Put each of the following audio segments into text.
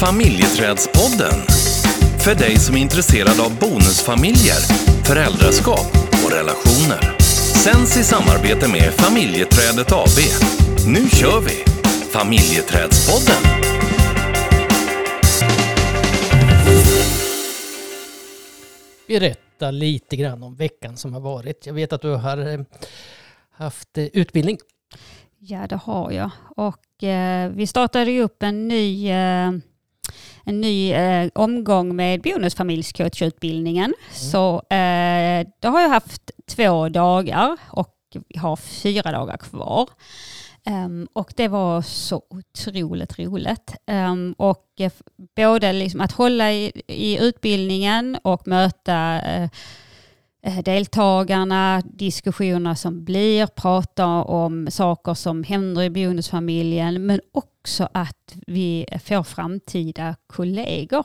Familjeträdspodden. För dig som är intresserad av bonusfamiljer, föräldraskap och relationer. Sänds i samarbete med Familjeträdet AB. Nu kör vi! Familjeträdspodden. Berätta lite grann om veckan som har varit. Jag vet att du har eh, haft eh, utbildning. Ja, det har jag. Och eh, vi startade ju upp en ny, eh, en ny eh, omgång med bonusfamiljscoachutbildningen. Mm. Så eh, då har jag haft två dagar och vi har fyra dagar kvar. Um, och det var så otroligt roligt. Um, och uh, både liksom att hålla i, i utbildningen och möta uh, deltagarna, diskussioner som blir, prata om saker som händer i bonusfamiljen, men också att vi får framtida kollegor.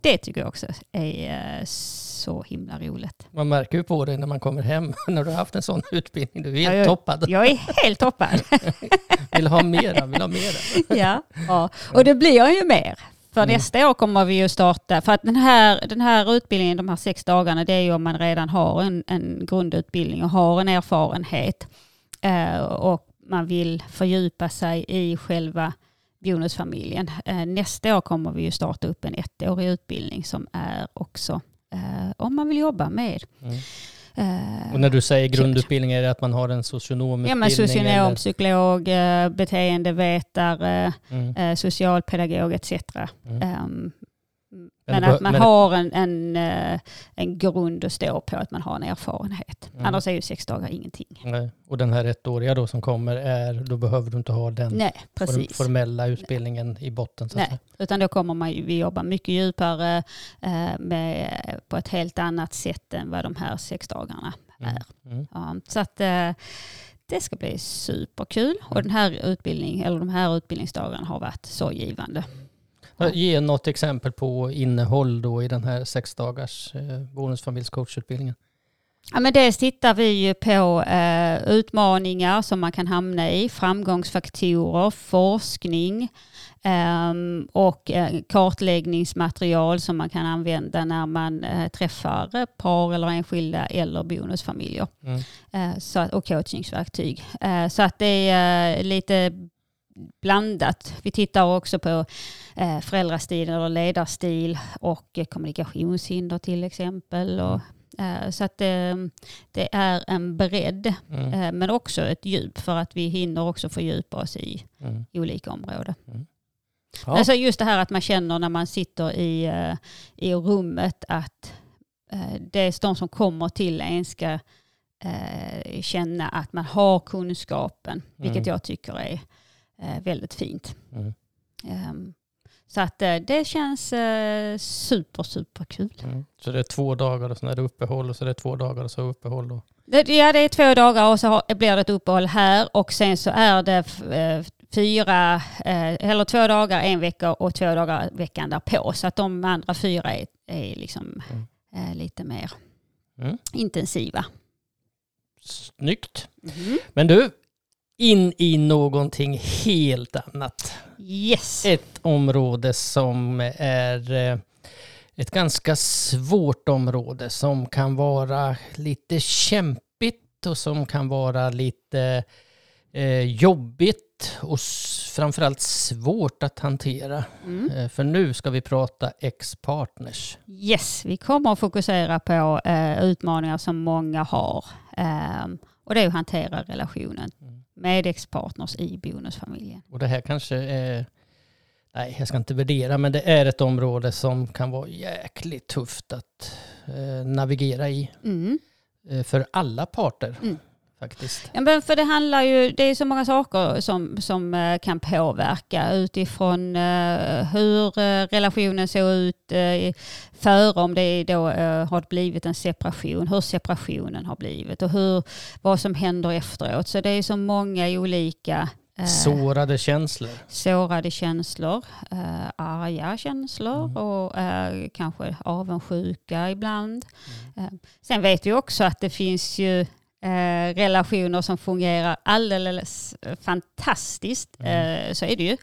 Det tycker jag också är så himla roligt. Man märker ju på dig när man kommer hem när du har haft en sån utbildning. Du är helt jag, toppad. Jag är helt toppad. vill ha mera, vill ha mera. ja, ja, och det blir ju mer. För mm. nästa år kommer vi ju starta, för att den här, den här utbildningen, de här sex dagarna, det är ju om man redan har en, en grundutbildning och har en erfarenhet eh, och man vill fördjupa sig i själva bonusfamiljen. Eh, nästa år kommer vi ju starta upp en ettårig utbildning som är också eh, om man vill jobba med. Mm. Eh, och när du säger grundutbildning, är det att man har en socionomutbildning? Ja, men socionom, eller? psykolog, beteendevetare, mm. Socialpedagog etc. Mm. Men att man men har en, en, eh, en grund att stå på, att man har en erfarenhet. Mm. Annars är ju sex dagar ingenting. Nej. Och den här ettåriga då som kommer, är, då behöver du inte ha den Nej, formella utbildningen Nej. i botten. Så Nej, utan då kommer man, vi jobba mycket djupare eh, med, på ett helt annat sätt än vad de här sex dagarna mm. är. Mm. Ja, så att eh, det ska bli superkul och mm. den här utbildning, eller de här utbildningsdagarna har varit så givande. Ge något exempel på innehåll då i den här sex dagars eh, bonusfamiljscoachutbildningen. Ja, men dels tittar vi på eh, utmaningar som man kan hamna i, framgångsfaktorer, forskning eh, och eh, kartläggningsmaterial som man kan använda när man eh, träffar par eller enskilda eller bonusfamiljer. Mm. Eh, så, och coachningsverktyg. så att det är lite blandat. Vi tittar också på eh, föräldrastil eller ledarstil och kommunikationshinder till exempel. Och, eh, så att det, det, är en bredd mm. eh, men också ett djup för att vi hinner också fördjupa oss i mm. olika områden. Mm. Ja. Alltså just det här att man känner när man sitter i, eh, i rummet att eh, det är de som kommer till en ska eh, känna att man har kunskapen, vilket mm. jag tycker är eh, väldigt fint. Mm. Um, så att eh, det känns eh, super, super kul. Mm. Så det är två dagar och sen är det uppehåll och så är det två dagar och så uppehåll? Och... Ja, det är två dagar och så blir det ett uppehåll här och sen så är det eh, fyra, eh, eller två dagar en vecka och två dagar veckan därpå. Så att de andra fyra är, är liksom mm. Eh, lite mer mm. intensiva. Snyggt. Mm. Men du, in i någonting helt annat. Yes. Ett område som är eh, ett ganska svårt område som kan vara lite kämpigt och som kan vara lite eh, jobbigt och framförallt svårt att hantera. Mm. Eh, för nu ska vi prata ex-partners. Yes, vi kommer att fokusera på eh, utmaningar som många har. Eh, och det är att hantera relationen. Mm med ex-partners i bonusfamiljen. Och det här kanske är, nej jag ska inte värdera, men det är ett område som kan vara jäkligt tufft att eh, navigera i. Mm. Eh, för alla parter. Mm faktiskt. Ja, men för det handlar ju, det är så många saker som, som eh, kan påverka utifrån uh, hur uh, relationen såg ut före, om det då har blivit en separation, hur separationen har blivit och hur, vad som händer efteråt. Så det är så många olika Sårade känslor? Sårade känslor, äh, arga känslor mm. och äh, kanske avundsjuka ibland. Mm. Sen vet vi också att det finns ju eh, relationer som fungerar alldeles fantastiskt. Mm. Eh, så är det ju.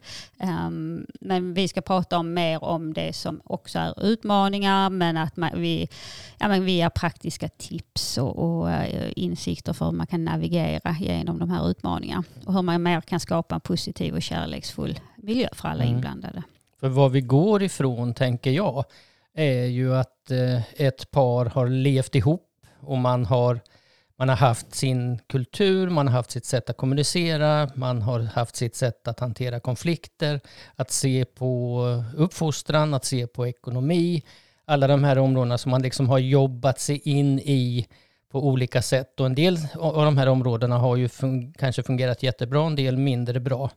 Um, men vi ska prata om mer om det som också är utmaningar men att man, vi, ja, men vi ger praktiska tips och, och uh, insikter för hur man kan navigera genom de här utmaningarna och hur man mer kan skapa en positiv och kärleksfull miljö för alla Mm. inblandade. För vad vi går ifrån, tänker jag, är ju att eh, ett par har levt ihop och man har, man har haft sin kultur, man har haft sitt sätt att kommunicera, man har haft sitt sätt att hantera konflikter, att se på uppfostran, att se på ekonomi, alla de här områdena som man liksom har jobbat sig in i på olika sätt. Och en del av de här områdena har ju fun- kanske fungerat jättebra, en del mindre bra.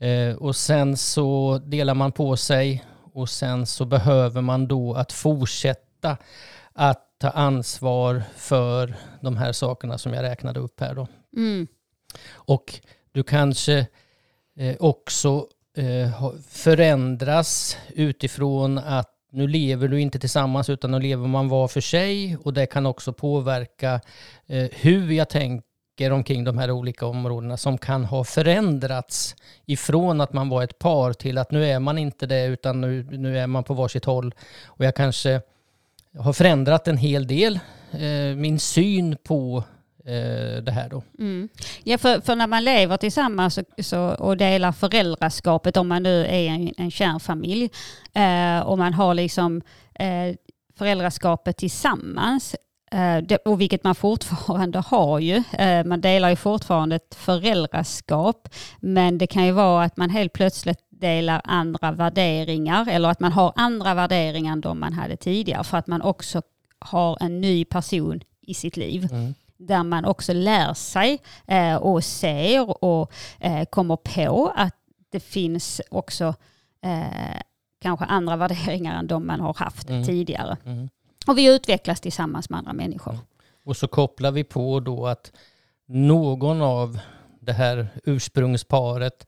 Eh, och sen så delar man på sig och sen så behöver man då att fortsätta att ta ansvar för de här sakerna som jag räknade upp här då. Mm. Och du kanske eh, också eh, förändras utifrån att nu lever du inte tillsammans utan nu lever man var för sig och det kan också påverka eh, hur jag tänker omkring de här olika områdena som kan ha förändrats ifrån att man var ett par till att nu är man inte det utan nu, nu är man på varsitt håll. Och jag kanske har förändrat en hel del eh, min syn på eh, det här då. Mm. Ja, för, för när man lever tillsammans så, så, och delar föräldraskapet, om man nu är en, en kärnfamilj, eh, och man har liksom eh, föräldraskapet tillsammans, eh, det, och vilket man fortfarande har ju. Eh, man delar ju fortfarande ett föräldraskap, men det kan ju vara att man helt plötsligt delar andra värderingar eller att man har andra värderingar än de man hade tidigare för att man också har en ny person i sitt liv Mm. där man också lär sig eh, och ser och eh, kommer på att det finns också eh, kanske andra värderingar än de man har haft Mm. tidigare. Mm. Och vi utvecklas tillsammans med andra människor. Mm. Och så kopplar vi på då att någon av det här ursprungsparet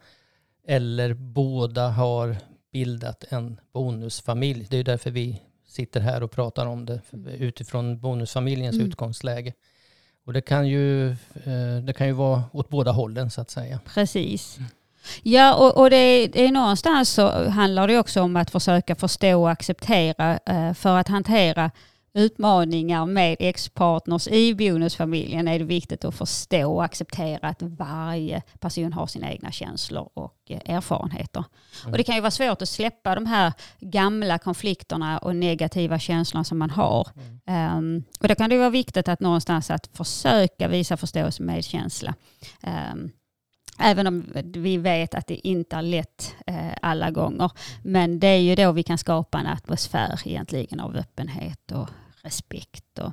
eller båda har bildat en bonusfamilj. Det är därför vi sitter här och pratar om det utifrån bonusfamiljens Mm. utgångsläge. Och det kan, ju, eh, det kan ju vara åt båda hållen så att säga. Precis. Ja, och, och det, det är någonstans så handlar det också om att försöka förstå och acceptera eh, för att hantera utmaningar med ex-partners i bonusfamiljen är det viktigt att förstå och acceptera att varje person har sina egna känslor och eh, erfarenheter. Mm. Och det kan ju vara svårt att släppa de här gamla konflikterna och negativa känslorna som man har. Ehm, och då kan det vara viktigt att någonstans att försöka visa förståelse med medkänsla. Ehm, Även om vi vet att det inte är lätt eh, alla gånger. Men det är ju då vi kan skapa en atmosfär egentligen av öppenhet och respekt. Och,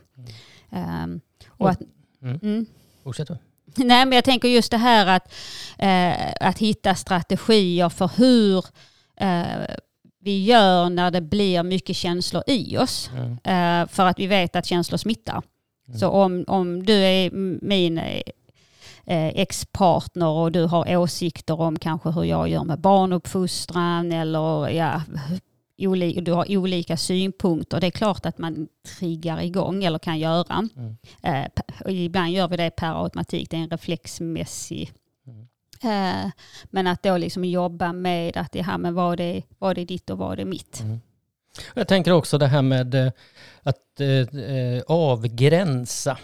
ehm, och att, Mm. mm. Fortsätt då. Nej, men jag tänker just det här att, eh, att hitta strategier för hur eh, vi gör när det blir mycket känslor i oss. Mm. För att vi vet att känslor smittar. Mm. Så om, om du är min ex-partner och du har åsikter om kanske hur jag gör med barnuppfostran eller ja, du har olika synpunkter. Det är klart att man triggar igång eller kan göra. Mm. Eh, ibland gör vi det per automatik, det är en reflexmässig Mm. Eh, men att då liksom jobba med att ja, men vad, är, vad är ditt och vad är mitt. Mm. Jag tänker också det här med eh, att eh, eh, avgränsa.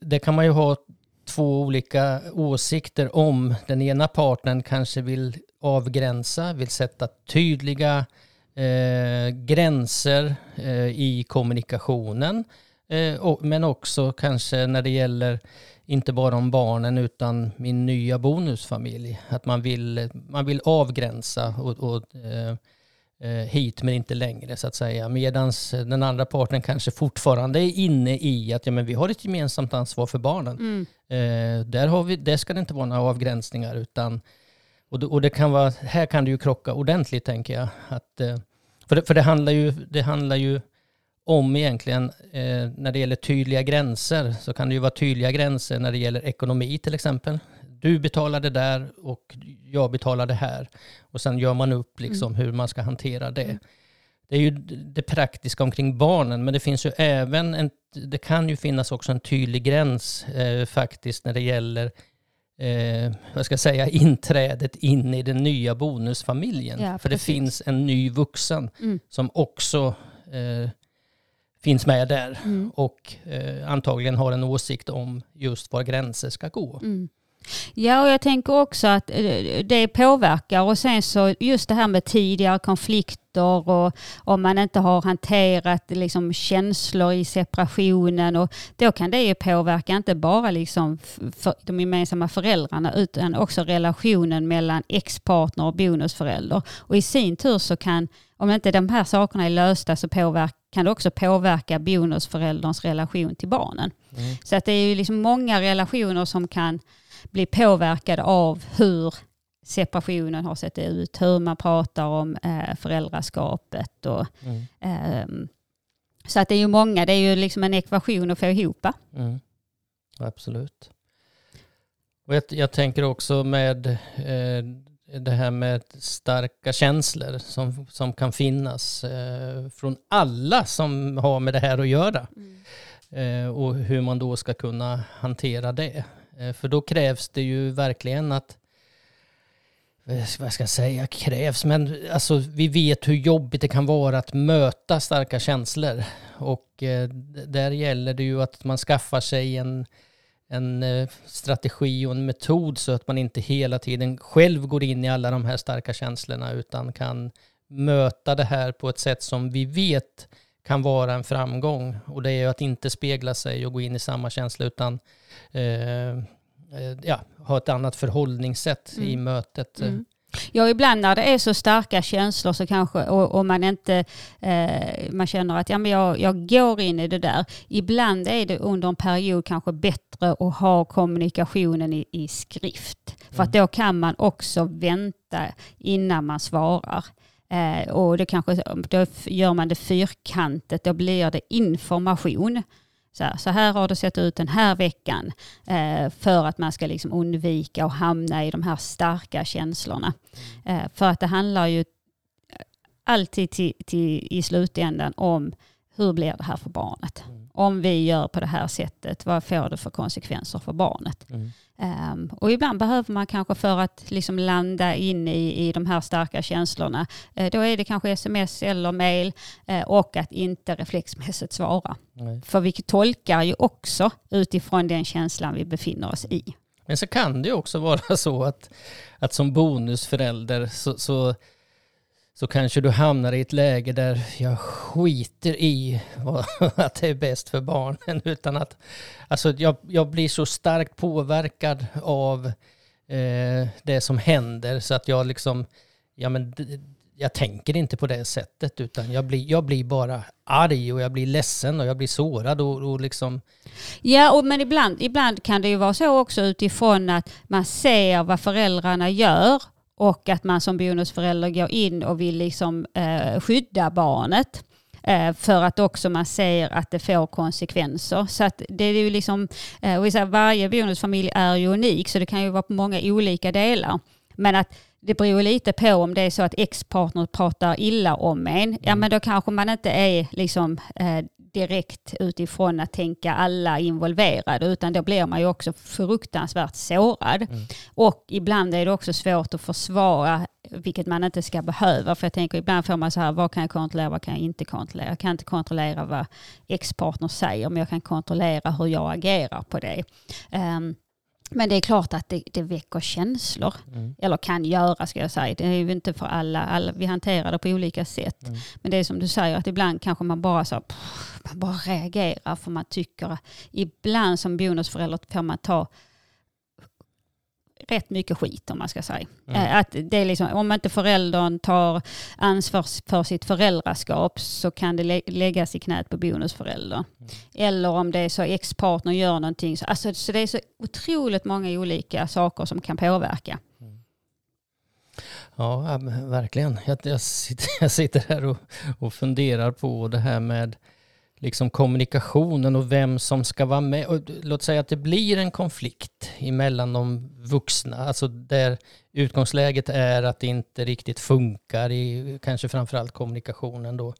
Det kan man ju ha två olika åsikter om. Den ena partnern kanske vill avgränsa, vill sätta tydliga eh, gränser eh, i kommunikationen. Eh, och, men också kanske när det gäller inte bara om barnen utan min nya bonusfamilj. Att man vill, man vill avgränsa och, och eh, hit men inte längre så att säga. Medan den andra parten kanske fortfarande är inne i att ja, men vi har ett gemensamt ansvar för barnen. Mm. Eh, där, har vi, där ska det inte vara några avgränsningar utan och det, och det kan vara, här kan det ju krocka ordentligt tänker jag. Att, eh, för det, för det, handlar ju, det handlar ju om egentligen eh, när det gäller tydliga gränser så kan det ju vara tydliga gränser när det gäller ekonomi till exempel. Du betalar det där och jag betalar det här. Och sen gör man upp liksom hur man ska hantera det. Mm. Det är ju det praktiska omkring barnen men det finns ju även en det kan ju finnas också en tydlig gräns eh, faktiskt när det gäller eh, vad ska jag säga, inträdet in i den nya bonusfamiljen. Ja, För det finns en ny vuxen Mm. som också eh, finns med där Mm. och eh, antagligen har en åsikt om just var gränser ska gå. Mm. Ja, och jag tänker också att eh, det påverkar och sen så just det här med tidigare konflikter och om man inte har hanterat liksom känslor i separationen och då kan det ju påverka inte bara liksom för de gemensamma föräldrarna utan också relationen mellan ex-partner och bonusförälder. Och i sin tur så kan, om inte de här sakerna är lösta så påverk, kan det också påverka bonusförälderns relation till barnen. Mm. Så att det är ju liksom många relationer som kan bli påverkade av hur separationen har sett ut, hur man pratar om eh, föräldraskapet. Och, Mm. ehm, så att det är ju många, det är ju liksom en ekvation att få ihop. Mm. Absolut. Och jag, jag tänker också med eh, det här med starka känslor som, som kan finnas eh, från alla som har med det här att göra. Eh, och hur man då ska kunna hantera det. Eh, för då krävs det ju verkligen att eh, vad ska jag säga, krävs, men alltså vi vet hur jobbigt det kan vara att möta starka känslor. Och eh, där gäller det ju att man skaffar sig en, en eh, strategi och en metod så att man inte hela tiden själv går in i alla de här starka känslorna utan kan möta det här på ett sätt som vi vet kan vara en framgång. Och det är ju att inte spegla sig och gå in i samma känsla utan eh, eh, ja, ha ett annat förhållningssätt i Mm. mötet. Mm. Ja, ibland när det är så starka känslor så kanske, och, och man inte eh, man känner att ja, men jag, jag går in i det där. Ibland är det under en period kanske bättre att ha kommunikationen i, i skrift. För att då kan man också vänta innan man svarar. Eh, och det kanske, då gör man det fyrkantigt, då blir det information. Så här, så här har det sett ut den här veckan eh, för att man ska liksom undvika att hamna i de här starka känslorna. Eh, för att det handlar ju alltid till, till, i slutändan om hur blir det här för barnet? Mm. Om vi gör på det här sättet, vad får det för konsekvenser för barnet? Mm. Ehm, och ibland behöver man kanske för att liksom landa in i, i de här starka känslorna, eh, då är det kanske sms eller mail eh, och att inte reflexmässigt svara. Nej. För vi tolkar ju också utifrån den känslan vi befinner oss i. Men så kan det ju också vara så att, att som bonusförälder så, så, så kanske du hamnar i ett läge där jag skiter i vad, att det är bäst för barnen. Utan att, alltså jag, jag blir så starkt påverkad av eh, det som händer så att jag liksom, ja men jag tänker inte på det sättet utan jag blir, jag blir bara arg och jag blir ledsen och jag blir sårad och, och liksom, Ja, och, men ibland, ibland kan det ju vara så också utifrån att man ser vad föräldrarna gör och att man som bonusförälder går in och vill liksom, eh, skydda barnet. Eh, för att också man ser att det får konsekvenser. Så att det är ju liksom, eh, och vi säger, varje bonusfamilj är ju unik så det kan ju vara på många olika delar. Men att det beror lite på om det är så att ex-partner pratar illa om en. Ja men då kanske man inte är liksom eh, direkt utifrån att tänka alla involverade utan då blir man ju också fruktansvärt sårad. Och ibland är det också svårt att försvara vilket man inte ska behöva. För jag tänker ibland får man så här, vad kan jag kontrollera, vad kan jag inte kontrollera? Jag kan inte kontrollera vad ex-partner säger men jag kan kontrollera hur jag agerar på det. Ehm, men det är klart att det, det väcker känslor. mm, Eller kan göra ska jag säga. Det är ju inte för alla. alla vi hanterar det på olika sätt. Mm. Men det är som du säger att ibland kanske man bara så, pff, man bara reagerar för man tycker ibland som bonusförälder får man ta rätt mycket skit om man ska säga. Mm. Eh, Att det är liksom, om inte föräldern tar ansvar för sitt föräldraskap så kan det lä- läggas i knät på bonusföräldern. Mm. Eller om det är så ex-partner gör någonting. Så, alltså, så det är så otroligt många olika saker som kan påverka. Ja, ja, verkligen. Jag, jag, sitter, jag sitter här och, och funderar på det här med liksom kommunikationen och vem som ska vara med. Och låt säga att det blir en konflikt emellan de vuxna, alltså där utgångsläget är att det inte riktigt funkar i kanske framförallt kommunikationen då.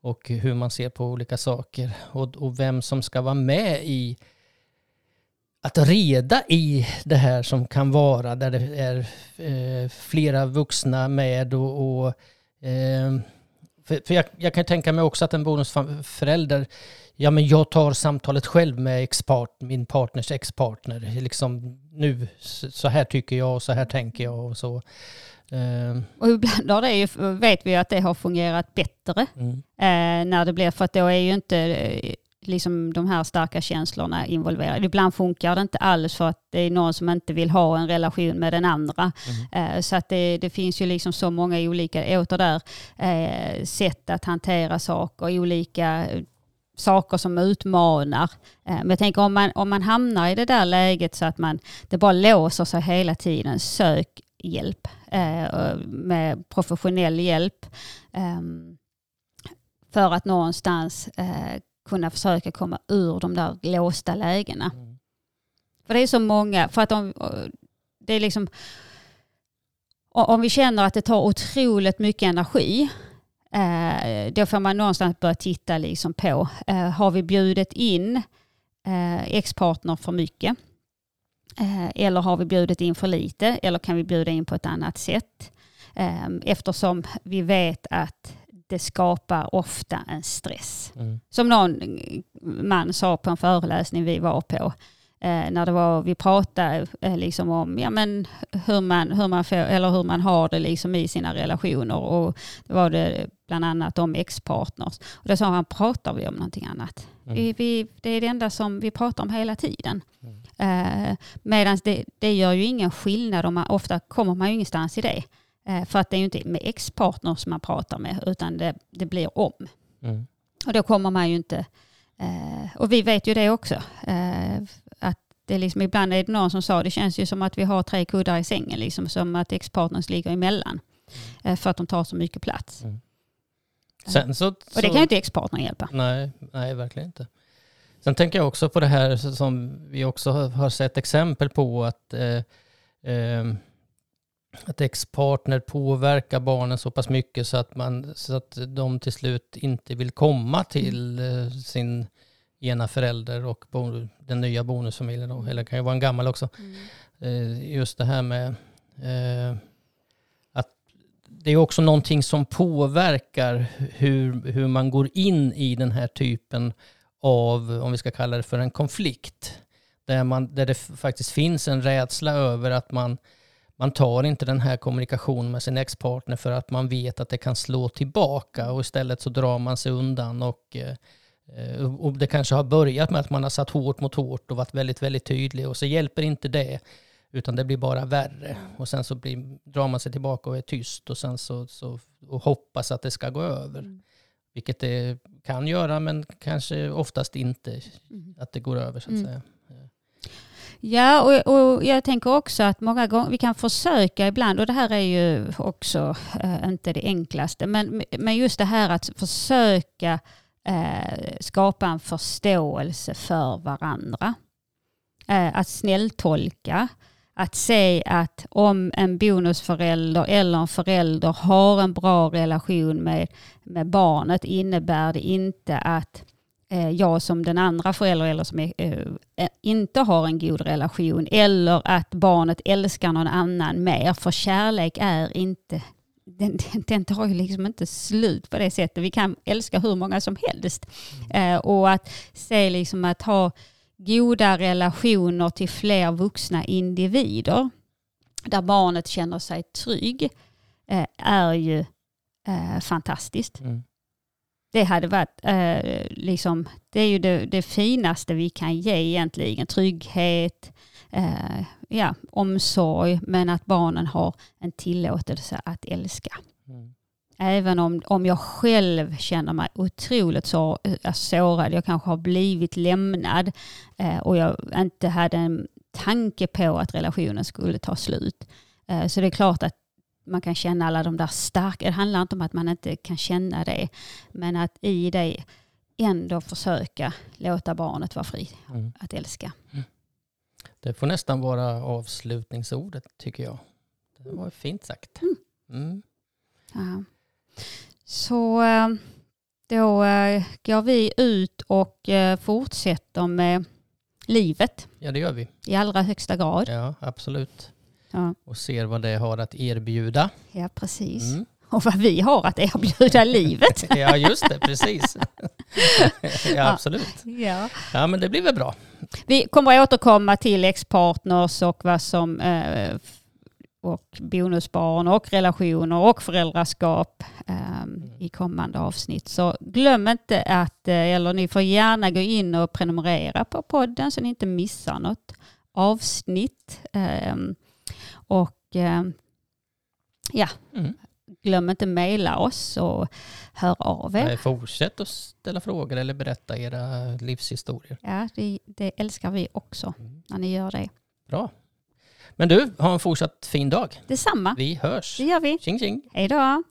och hur man ser på olika saker och, och vem som ska vara med i att reda i det här som kan vara där det är eh, flera vuxna med och, och eh, för, för jag, jag, kan tänka mig också att en bonusförälder, ja men jag tar samtalet själv med expart, min partners ex-partner. Liksom nu, så här tycker jag och så här tänker jag och så. Uh. Och ibland har det ju, vet vi att det har fungerat bättre. Mm. Uh, när det blir, för att då är ju inte eh, liksom de här starka känslorna involverade. Ibland funkar det inte alls för att det är någon som inte vill ha en relation med den andra. Mm. Så att det, det, finns ju liksom så många olika, åter där, eh, sätt att hantera saker, olika saker som utmanar. Men jag tänker om man, om man hamnar i det där läget så att man, det bara låser sig hela tiden, sök hjälp med professionell hjälp ehm, för att någonstans kunna försöka komma ur de där låsta lägena. Mm. För det är så många, för att om, det är liksom, om vi känner att det tar otroligt mycket energi, eh, då får man någonstans börja titta liksom på, eh, har vi bjudit in eh, ex-partner för mycket? Eller har vi bjudit in för lite? Eller kan vi bjuda in på ett annat sätt? Eftersom vi vet att det skapar ofta en stress. Mm. Som någon man sa på en föreläsning vi var på, eh, när det var, vi pratade eh, liksom om ja, men hur, man, hur, man får, eller hur man har det liksom i sina relationer. Och det var det bland annat om ex-partners. Och då sa han, pratar vi om någonting annat? Mm. Vi, vi, det är det enda som vi pratar om hela tiden. Mm. Eh, Medan det, det gör ju ingen skillnad, om man, ofta kommer man ju ingenstans i det. Eh, för att det är ju inte med ex-partners man pratar med utan det, det blir om. Mm. Och då kommer man ju inte... Eh, och vi vet ju det också. Eh, att det liksom, ibland är det någon som sa det känns ju som att vi har tre kuddar i sängen. Liksom, som att ex-partners ligger emellan. Mm. för att de tar så mycket plats. Mm. Sen så, och det kan ju inte ex-partner hjälpa. Nej, nej, verkligen inte. Sen tänker jag också på det här som vi också har sett exempel på att eh, eh, att ex-partner påverkar barnen så pass mycket så att, man, så att de till slut inte vill komma till mm. sin ena förälder och den nya bonusfamiljen, då, eller det kan ju vara en gammal också. Mm. Eh, just det här med eh, att det är också någonting som påverkar hur, hur man går in i den här typen av, om vi ska kalla det för en konflikt. Där, man, där det faktiskt finns en rädsla över att man man tar inte den här kommunikationen med sin ex-partner för att man vet att det kan slå tillbaka och istället så drar man sig undan och, eh, och det kanske har börjat med att man har satt hårt mot hårt och varit väldigt, väldigt tydlig och så hjälper inte det utan det blir bara värre och sen så blir, drar man sig tillbaka och är tyst och sen så, så och hoppas att det ska gå över. Mm. Vilket det kan göra men kanske oftast inte mm. att det går över så att mm. säga. Ja, och, och, jag tänker också att många gånger, vi kan försöka ibland, och det här är ju också eh, inte det enklaste, men, men just det här att försöka eh, skapa en förståelse för varandra. Eh, att snälltolka, att se att om en bonusförälder eller en förälder har en bra relation med, med barnet innebär det inte att jag som den andra föräldern eller som är, äh, inte har en god relation eller att barnet älskar någon annan mer. För kärlek är inte, den, den tar ju liksom inte slut på det sättet. Vi kan älska hur många som helst. Mm. Äh, och att se liksom att ha goda relationer till fler vuxna individer där barnet känner sig trygg är ju fantastiskt. Mm det hade varit, eh, liksom, det är ju det, det, finaste vi kan ge egentligen. Trygghet, eh, ja, omsorg, men att barnen har en tillåtelse att älska. Mm. Även om, om jag själv känner mig otroligt så, eh, sårad, jag kanske har blivit lämnad eh, och jag inte hade en tanke på att relationen skulle ta slut. Eh, så det är klart att man kan känna alla de där starka, det handlar inte om att man inte kan känna det, men att i det ändå försöka låta barnet vara fri mm. att älska. Mm. Det får nästan vara avslutningsordet tycker jag. Det var fint sagt. Mm. mm. Ja. Så äh, Då eh, går vi ut och eh, fortsätter med livet Ja, det gör vi. i allra högsta grad. Ja, absolut. Ja, Och ser vad det har att erbjuda. ja precis. Mm. Och vad vi har att erbjuda livet. Ja, just det, precis. ja, absolut. Ja. Ja, men det blir väl bra. Vi kommer att återkomma till ex-partners och vad som eh, och bonusbarn och relationer och föräldraskap eh, i kommande avsnitt. Så glöm inte att, eh, eller ni får gärna gå in och prenumerera på podden så ni inte missar något avsnitt. Eh, och eh, ja, Mm. glöm inte mejla oss och hör av er. Nej, Fortsätt att ställa frågor eller berätta era livshistorier. Ja, det, det älskar vi också när ni gör det. Bra. Men du, ha en fortsatt fin dag. Detsamma, Vi hörs. det gör vi. Tjing tjing. Hej då!